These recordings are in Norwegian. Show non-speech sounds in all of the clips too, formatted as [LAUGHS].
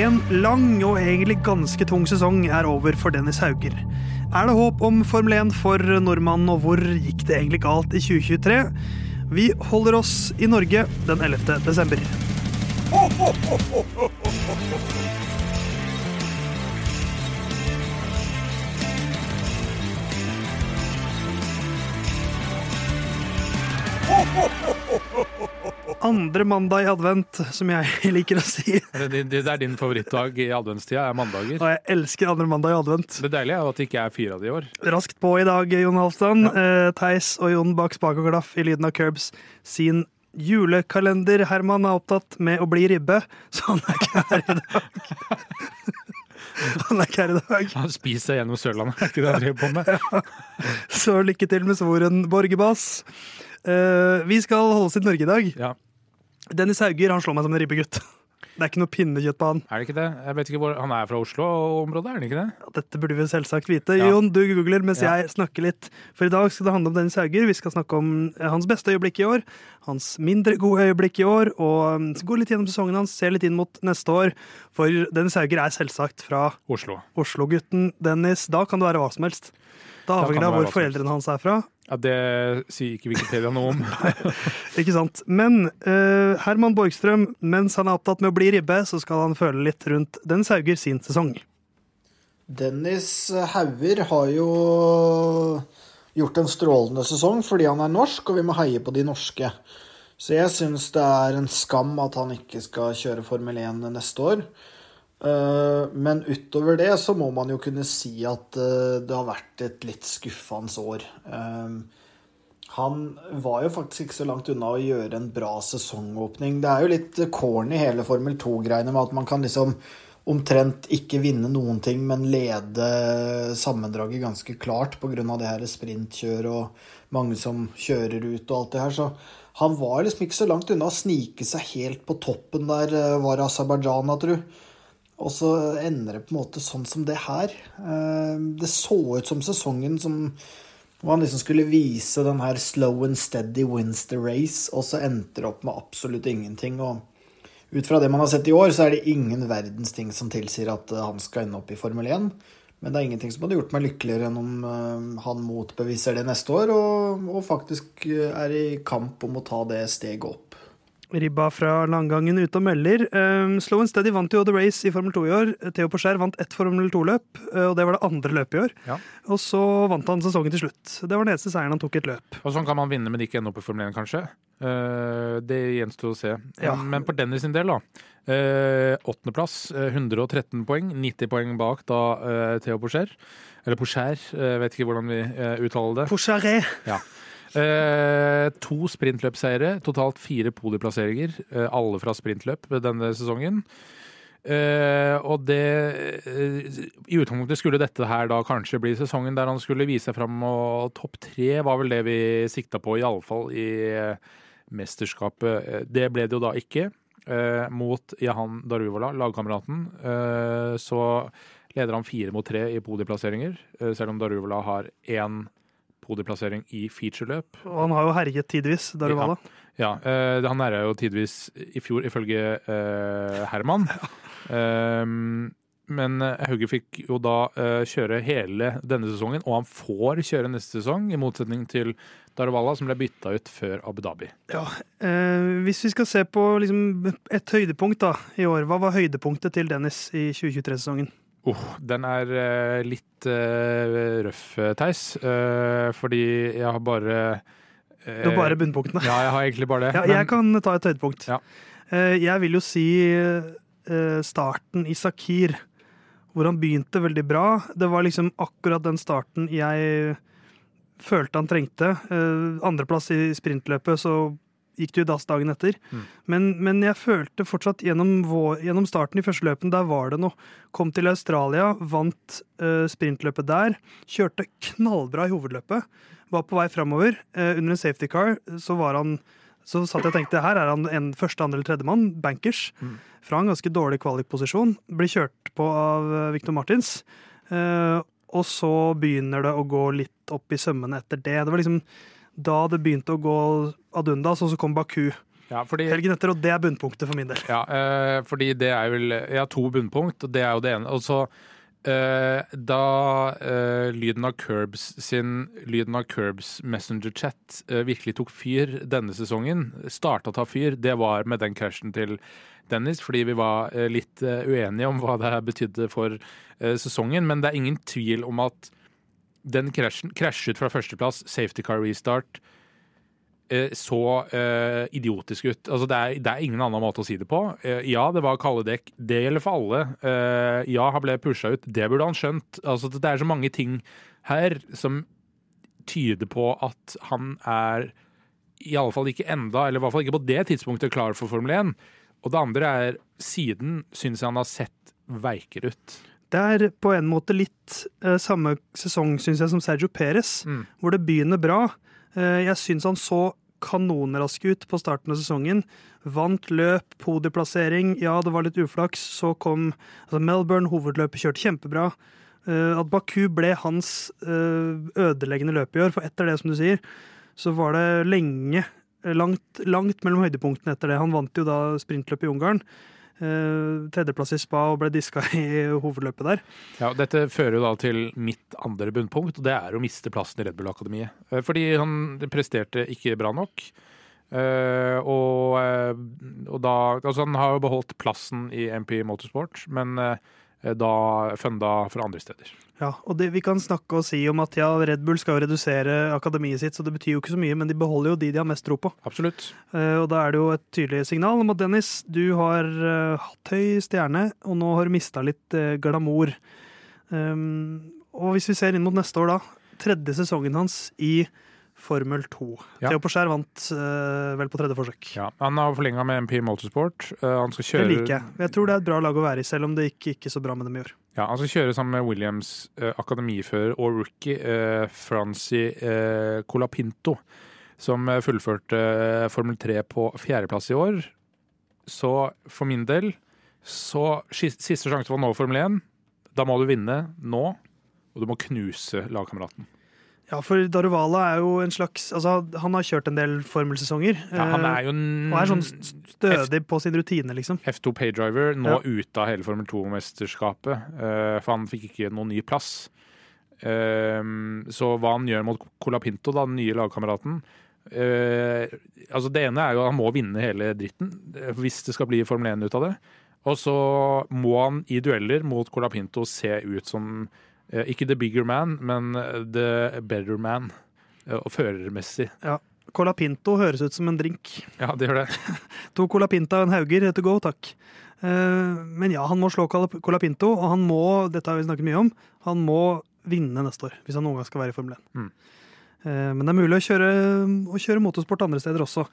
En lang og egentlig ganske tung sesong er over for Dennis Hauger. Er det håp om Formel 1 for nordmannen, og hvor gikk det egentlig galt i 2023? Vi holder oss i Norge den 11. desember. [LAUGHS] Andre mandag i advent, som jeg [LAUGHS] liker å si. Det, det, er din favorittdag i adventstida, er mandager. Og jeg elsker andre mandag i advent. Det deilige er at det ikke er fire av de i år. Raskt på i dag, Jon Halvdan. Ja. Theis og Jon bak spak og klaff i lyden av Curbs sin julekalender. Herman er opptatt med å bli ribbe, så han er ikke her i dag. [LAUGHS] Han er ikke her i dag. Han spiser gjennom Sørlandet, er ikke det han driver på med? [LAUGHS] Så lykke til med svoren Borgebass. Uh, vi skal holde oss i Norge i dag. Ja. Dennis Hauger han slår meg som en ribbegutt. [LAUGHS] Det er ikke noe pinnekjøtt på han. Er det ikke det? Jeg vet ikke hvor, Han er fra Oslo-området, er han ikke det? Dette burde vi selvsagt vite. Ja. Jon, du googler mens Ja. jeg snakker litt. For i dag skal det handle om Dennis Hauger. Vi skal snakke om eh, hans beste øyeblikk i år, hans mindre gode øyeblikk i år, og um, gå litt gjennom sesongen hans, se litt inn mot neste år. For Dennis Hauger er selvsagt fra Oslo. Oslo-gutten Dennis. Da kan det være hva som helst. Da avhenger det av hvor foreldrene hans er fra. Ja, Det sier ikke Wikipedia noe om. [LAUGHS] Ikke sant? Men uh, Herman Borgstrøm, mens han er opptatt med å bli ribbe, så skal han føle litt rundt Dennis Hauger sin sesong. Dennis Hauger har jo gjort en strålende sesong fordi han er norsk, og vi må heie på de norske. Så jeg syns det er en skam at han ikke skal kjøre Formel 1 neste år. Eh, Men utover det så må man jo kunne si at eh, det har vært et litt skuffende år. Eh, Han var jo faktisk ikke så langt unna å gjøre en bra sesongåpning. Det er jo litt corny hele Formel 2-greiene med at man kan liksom omtrent ikke vinne noen ting, men lede sammendraget ganske klart pga. det her sprintkjøret og mange som kjører ut og alt det her. Så han var liksom ikke så langt unna å snike seg helt på toppen der, var Aserbajdsjan, tru. Og så ender det på en måte sånn som det her. Eh, Det så ut som sesongen som hvor han liksom skulle vise den her slow and steady wins the race, og så endte det opp med absolutt ingenting. Og ut fra det man har sett i år, så er det ingen verdens ting som tilsier at eh, han skal ende opp i Formel 1. Men det er ingenting som hadde gjort meg lykkeligere enn om eh, han motbeviser det neste år, og, og faktisk er i kamp om å ta det steget opp. Ribba fra langgangen ute og melder. Um, Slow and Steady vant jo The Race i Formel 2 i år. Theo Porcher vant ett Formel 2-løp, og det var det andre løpet i år. Ja. Og så vant han sesongen til slutt. Det var den eneste seieren han tok i et løp. Og sånn kan man vinne, men ikke ende opp i Formel 1, kanskje. Uh, det gjenstår å se. Ja. Men på Dennis sin del, da. Uh, Åttendeplass, uh, 113 poeng. 90 poeng bak da uh, Theo Porcher. Eller Porcher, vet ikke hvordan vi eh, uttaler det. Porcharet! Ja. Eh, to sprintløpseiere, totalt fire podieplasseringer, eh, alle fra sprintløp denne sesongen. Eh, og det eh, I utgangspunktet skulle dette her da kanskje bli sesongen der han skulle vise seg fram, og topp tre var vel det vi sikta på, iallfall i eh, mesterskapet. Eh, Det ble det jo da ikke. Mot Jahan Daruvala, lagkameraten, så leder han fire mot tre i podieplasseringer, selv om Daruvala har én podieplassering i featureløp. Og han har jo herjet tidvis, Daruvala. Ja, uh, han herja jo tidvis i fjor, ifølge uh, Herman. [LAUGHS] Um, men eh, Hauge fikk jo da uh, kjøre hele denne sesongen, og han får kjøre neste sesong, i motsetning til Darwalla, som ble bytta ut før Abu Dhabi. Ja, eh, hvis vi skal se på liksom, et høydepunkt da, i år, hva var høydepunktet til Dennis i 2023-sesongen? Oh, den er eh, litt uh, røff, eh, Theis, Uh, fordi jeg har bare Du har bare bunnpunktene. Ja, jeg har egentlig bare det. Ja, men- jeg kan ta et høydepunkt. Ja. Jeg vil jo si starten i Sakir, hvor han begynte veldig bra. Det var liksom akkurat den starten jeg følte han trengte. Andreplass i sprintløpet, så gikk det jo i dass dagen etter. Mm. Men, men jeg følte fortsatt gjennom, vår, gjennom starten i første løpen, der var det noe. Kom til Australia, vant uh, sprintløpet der. Kjørte knallbra i hovedløpet. Var på vei framover. Uh, under en safety car så var han så satt jeg og tenkte her er han en første, andre eller tredjemann, bankers, Mm. fra en ganske dårlig kvalikposisjon. Blir kjørt på av eh, Victor Martins. Uh, og så begynner det å gå litt opp i sømmene etter det. Det var liksom da det begynte å gå ad undas, og så kom Baku. Ja, fordi, helgen etter, og det er bunnpunktet for min del. ja, eh, fordi det er vel Jeg har to bunnpunkt, og det er jo det ene. Og så eh, da eh, lyden av Curbs sin Lyden av Curbs Messenger-chat eh, virkelig tok fyr denne sesongen, starta å ta fyr, det var med den crashen til Dennis, fordi vi var eh, litt eh, uenige om hva det betydde for sesongen. Men det er ingen tvil om at den crashen krasjet fra førsteplass, safety car restart, eh, så eh, idiotisk ut. Altså, det, er, det er ingen annen måte å si det på. Eh, ja, det var kalde dekk. Det gjelder for alle. Eh, ja, han ble pusha ut. Det burde han skjønt. Altså, det er så mange ting her som tyder på at han er i alle fall ikke enda, eller i hvert fall ikke på det tidspunktet, klar for Formel 1. Og det andre er siden syns jeg han har sett veikere ut. Det er på en måte litt eh, samme sesong, syns jeg, som Sergio Perez, Mm. hvor det begynner bra. Eh, jeg syns han så kanonrask ut på starten av sesongen. Vant løp, podieplassering. Ja, det var litt uflaks. Så kom altså Melbourne, hovedløpet kjørte kjempebra. Eh, at Baku ble hans eh, ødeleggende løp i år, for etter det, som du sier, så var det lenge Langt, langt mellom høydepunktene etter det. Han vant jo da sprintløpet i Ungarn. Eh, tredjeplass i spa og ble diska i hovedløpet der. Ja, Dette fører jo da til mitt andre bunnpunkt, og det er å miste plassen i Red Bull-akademiet. Eh, Fordi han presterte ikke bra nok. Eh, og, og da Altså, han har jo beholdt plassen i MP Motorsport, men da funda fra andre steder. Ja, og det, Vi kan snakke og si om at ja, Red Bull skal jo redusere akademiet sitt, så det betyr jo ikke så mye, men de beholder jo de de har mest tro på. Absolutt. Uh, og da er det jo et tydelig signal om at Dennis, du har uh, hatt høy stjerne, og nå har du mista litt uh, glamour. Um, og hvis vi ser inn mot neste år, da. Tredje sesongen hans i Formel 2. Ja. Theo Porcher vant uh, vel på tredje forsøk. Ja, Han har forlenga med MP Motorsport. Uh, han skal Det liker jeg. Jeg tror det er et bra lag å være i, selv om det gikk ikke så bra med dem i år. Ja, Han skal kjøre sammen med Williams uh, akademifører og rookie uh, Franci Colapinto, som fullførte Formel 3 på fjerdeplass i år. Så for min del så Siste sjanse for å nå Formel 1. Da må du vinne nå, og du må knuse lagkameraten. Ja, for Daruvala er jo en slags Altså, han har kjørt en del formelsesonger. Ja, han er jo en og er sånn stødig på sin rutine, liksom. F2 Paydriver, nå Ja. ute av hele Formel 2-mesterskapet, eh, for han fikk ikke noen ny plass. Ehm, så hva han gjør mot Colapinto, da, den nye lagkameraten eh, altså Det ene er jo at han må vinne hele dritten, eh, hvis det skal bli Formel 1 ut av det. Og så må han i dueller mot Colapinto se ut som eh, ikke the bigger man, men the better man. eh, Og førermessig. Cola Pinto høres ut som en drink. Ja, det gjør det. [LAUGHS] To Cola Pinta og en Hauger to go, takk. Eh, men ja, han må slå Cola Pinto, og han må, dette har vi snakket mye om, han må vinne neste år, hvis han noen gang skal være i Formel 1. Mm. Eh, men det er mulig å kjøre, å kjøre motorsport andre steder også.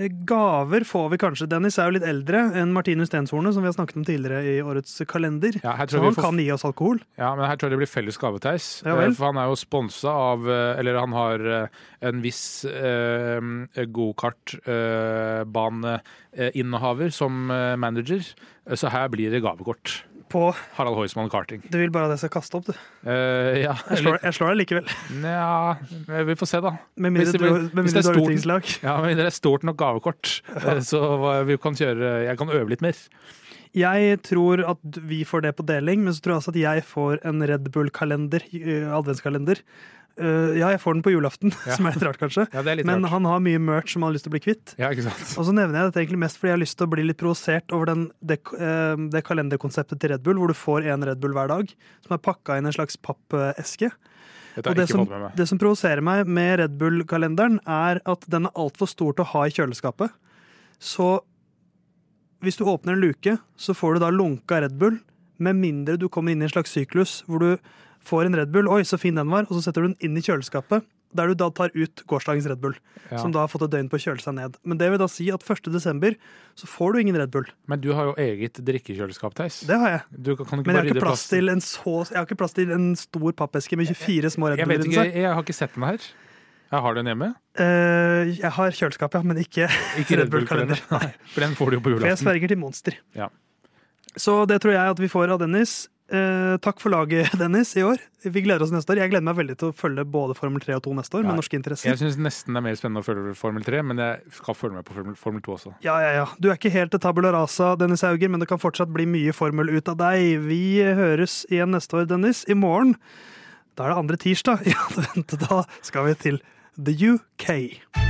Eh, Gaver får vi kanskje. Dennis er jo litt eldre enn Martinus Stenshorne, som vi har snakket om tidligere i årets kalender. Ja, Så han får kan gi oss alkohol. Ja, men her tror jeg det blir felles gave, Theis. Ja. Eh, For han er jo sponsa av eh, Eller han har en viss eh, gokartbaneinnehaver som eh, manager. Eh, Så her blir det gavekort. På Harald Heusmann Karting. Du vil bare at jeg skal kaste opp, du. Uh, ja, Jeg slår, jeg slår deg likevel. Nja, eh, vi får se, da. Med mindre du, med mindre du har stort- utviklingslag. Ja, mindre det er stort nok gavekort, ja. [LAUGHS] så vi kan kjøre Jeg kan øve litt mer. Jeg tror at vi får det på deling, men så tror jeg også at jeg får en Red Bull-kalender, eh, adventskalender. Eh, ja, jeg får den på julaften, [LAUGHS] Ja. som er litt rart, kanskje. Ja, litt Men rart. han har mye merch som han har lyst til å bli kvitt. Ja? Og så nevner jeg dette egentlig mest fordi jeg har lyst til å bli litt provosert over den, det, uh, det kalenderkonseptet til Red Bull, hvor du får en Red Bull hver dag, som er pakka inn i en slags pappeske. Og det som, det som provoserer meg med Red Bull-kalenderen, er at den er altfor stor til å ha i kjøleskapet. Så hvis du åpner en luke, så får du da lunka Red Bull, med mindre du kommer inn i en slags syklus hvor du får en Red Bull, oi, så fin den var, og så setter du den inn i kjøleskapet, der du da tar ut gårsdagens Red Bull, Ja. som da har fått et døgn på å kjøle seg ned. Men det vil da si at 1. desember så får du ingen Red Bull. Men du har jo eget drikkekjøleskap, Theis. Det har jeg. Du kan, kan du ikke Men jeg har ikke plass til en så Jeg har ikke plass til en stor pappeske med 24 små Red Buller inni seg. jeg har ikke sett den her. Jeg har den hjemme. Uh, jeg har kjøleskap, ja, men ikke Ikke Red Bull-kalender. For den får du jo på For jeg sverger til Monster. Ja. Så det tror jeg at vi får av Dennis. Eh, takk for laget, [LAUGHS] Dennis, i år. Vi gleder oss neste år. Jeg gleder meg veldig til å følge både Formel 3 og 2 neste år Ja, med norske interesser. Jeg syns nesten det er mer spennende å følge Formel 3, men jeg skal følge med på Formel, Formel 2 også. Ja, ja, ja. Du er ikke helt til tabula rasa, Dennis Hauger, men det kan fortsatt bli mye formel ut av deg. Vi høres igjen neste år, Dennis. I morgen, da er det andre tirsdag [LAUGHS] Ja, vent, Da skal vi til The UK.